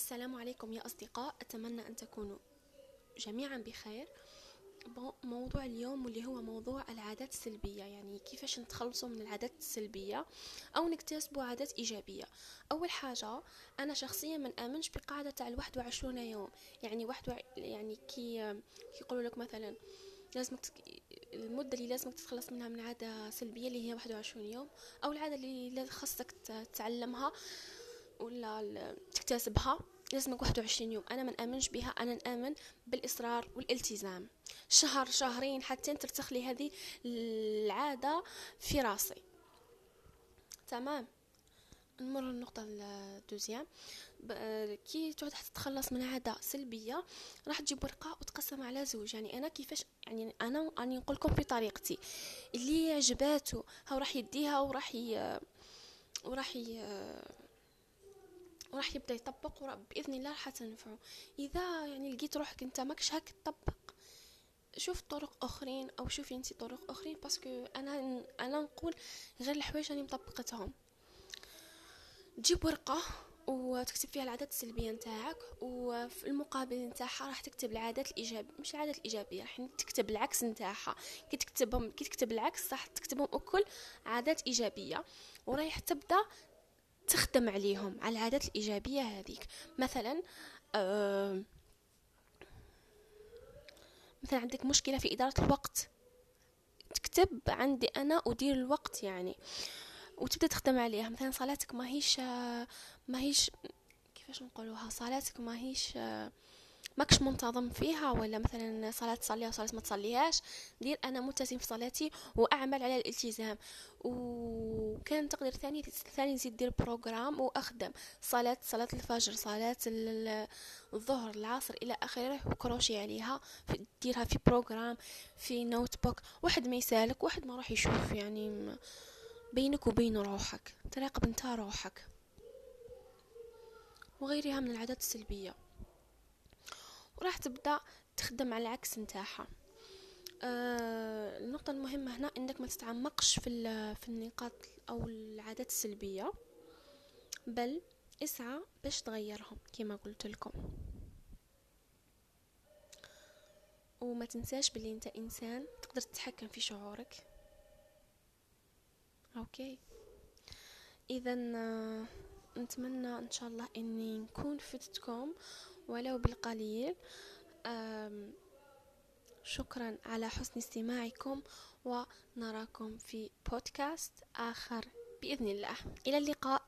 السلام عليكم يا أصدقاء. أتمنى أن تكونوا جميعا بخير. موضوع اليوم واللي هو موضوع العادات السلبية يعني كيفاش نتخلصوا من العادات السلبية أو نكتسبوا عادات إيجابية. أول حاجة أنا شخصيا من آمنش بقاعدة تاع الواحد وعشرون يوم. يعني واحد وع... يعني كي يقولوا لك مثلا لازمك المدة اللي لازمك تتخلص منها من عادة سلبية اللي هي واحد وعشرون يوم أو العادة اللي خاصك تتعلمها ولا تكتسبها. لازمك واحد وعشرين يوم. أنا من آمنش بها أنا نآمن بالإصرار والإلتزام. شهر شهرين حتى ترتخ لي هذه العادة في راسي. تمام. نمر النقطة الدوزيام كي تعود تتخلص من عادة سلبية راح تجيب ورقة وتقسم على زوج. يعني أنا كيفاش يعني أنا أني نقول لكم في طريقتي. اللي عجباتو هاو راح يديها وراح ي... وراح ي... وراح يبدأ يطبق بإذن الله راح تنفعه. إذا يعني لقيت روحك أنت ماكش هاك تطبق شوف طرق أخرين أو شوفي أنت طرق أخرين باسكو أنا أنا نقول غير الحوايج راني مطبقتهم. تجيب ورقة وتكتب فيها العادات السلبية نتاعك وفي المقابل نتاعها راح تكتب العادات الايجابيه مش العادات الإيجابية راح تكتب العكس نتاعها. كي تكتبهم كي تكتب العكس راح تكتبهم أكل عادات إيجابية. ورايح تبدأ تخدم عليهم على العادات الإيجابية هذيك. مثلا آه مثلا عندك مشكلة في إدارة الوقت. تكتب عندي أنا أدير الوقت يعني وتبدأ تخدم عليها. مثلا صلاتك ما هيش ما هيش كيفاش نقولوها؟ صلاتك ما هيش آه ماكش منتظم فيها ولا مثلا صلاة تصليها وصلاة ما تصليهاش. دير أنا ملتزم في صلاتي وأعمل على الالتزام. وكان تقدر ثاني ثاني نزيد دير programme وأخدم. صلاة صلاة الفجر صلاة الظهر العصر إلى آخره و crocher عليها. ديرها في programme في notebook. واحد ما يسالك واحد ما راح يشوف يعني بينك وبين روحك تراقب أنت روحك. وغيرها من العادات السلبية. وراح تبدأ تخدم على العكس نتاعها. آه النقطة المهمة هنا إنك ما تتعمقش في في النقاط أو العادات السلبية بل اسعى باش تغيرهم كما قلت لكم. وما تنساش بلي أنت إنسان تقدر تتحكم في شعورك. أوكي. اذا آه، نتمنى إن شاء الله إني نكون فدتكم ولو بالقليل. شكرا على حسن استماعكم ونراكم في بودكاست آخر بإذن الله. إلى اللقاء.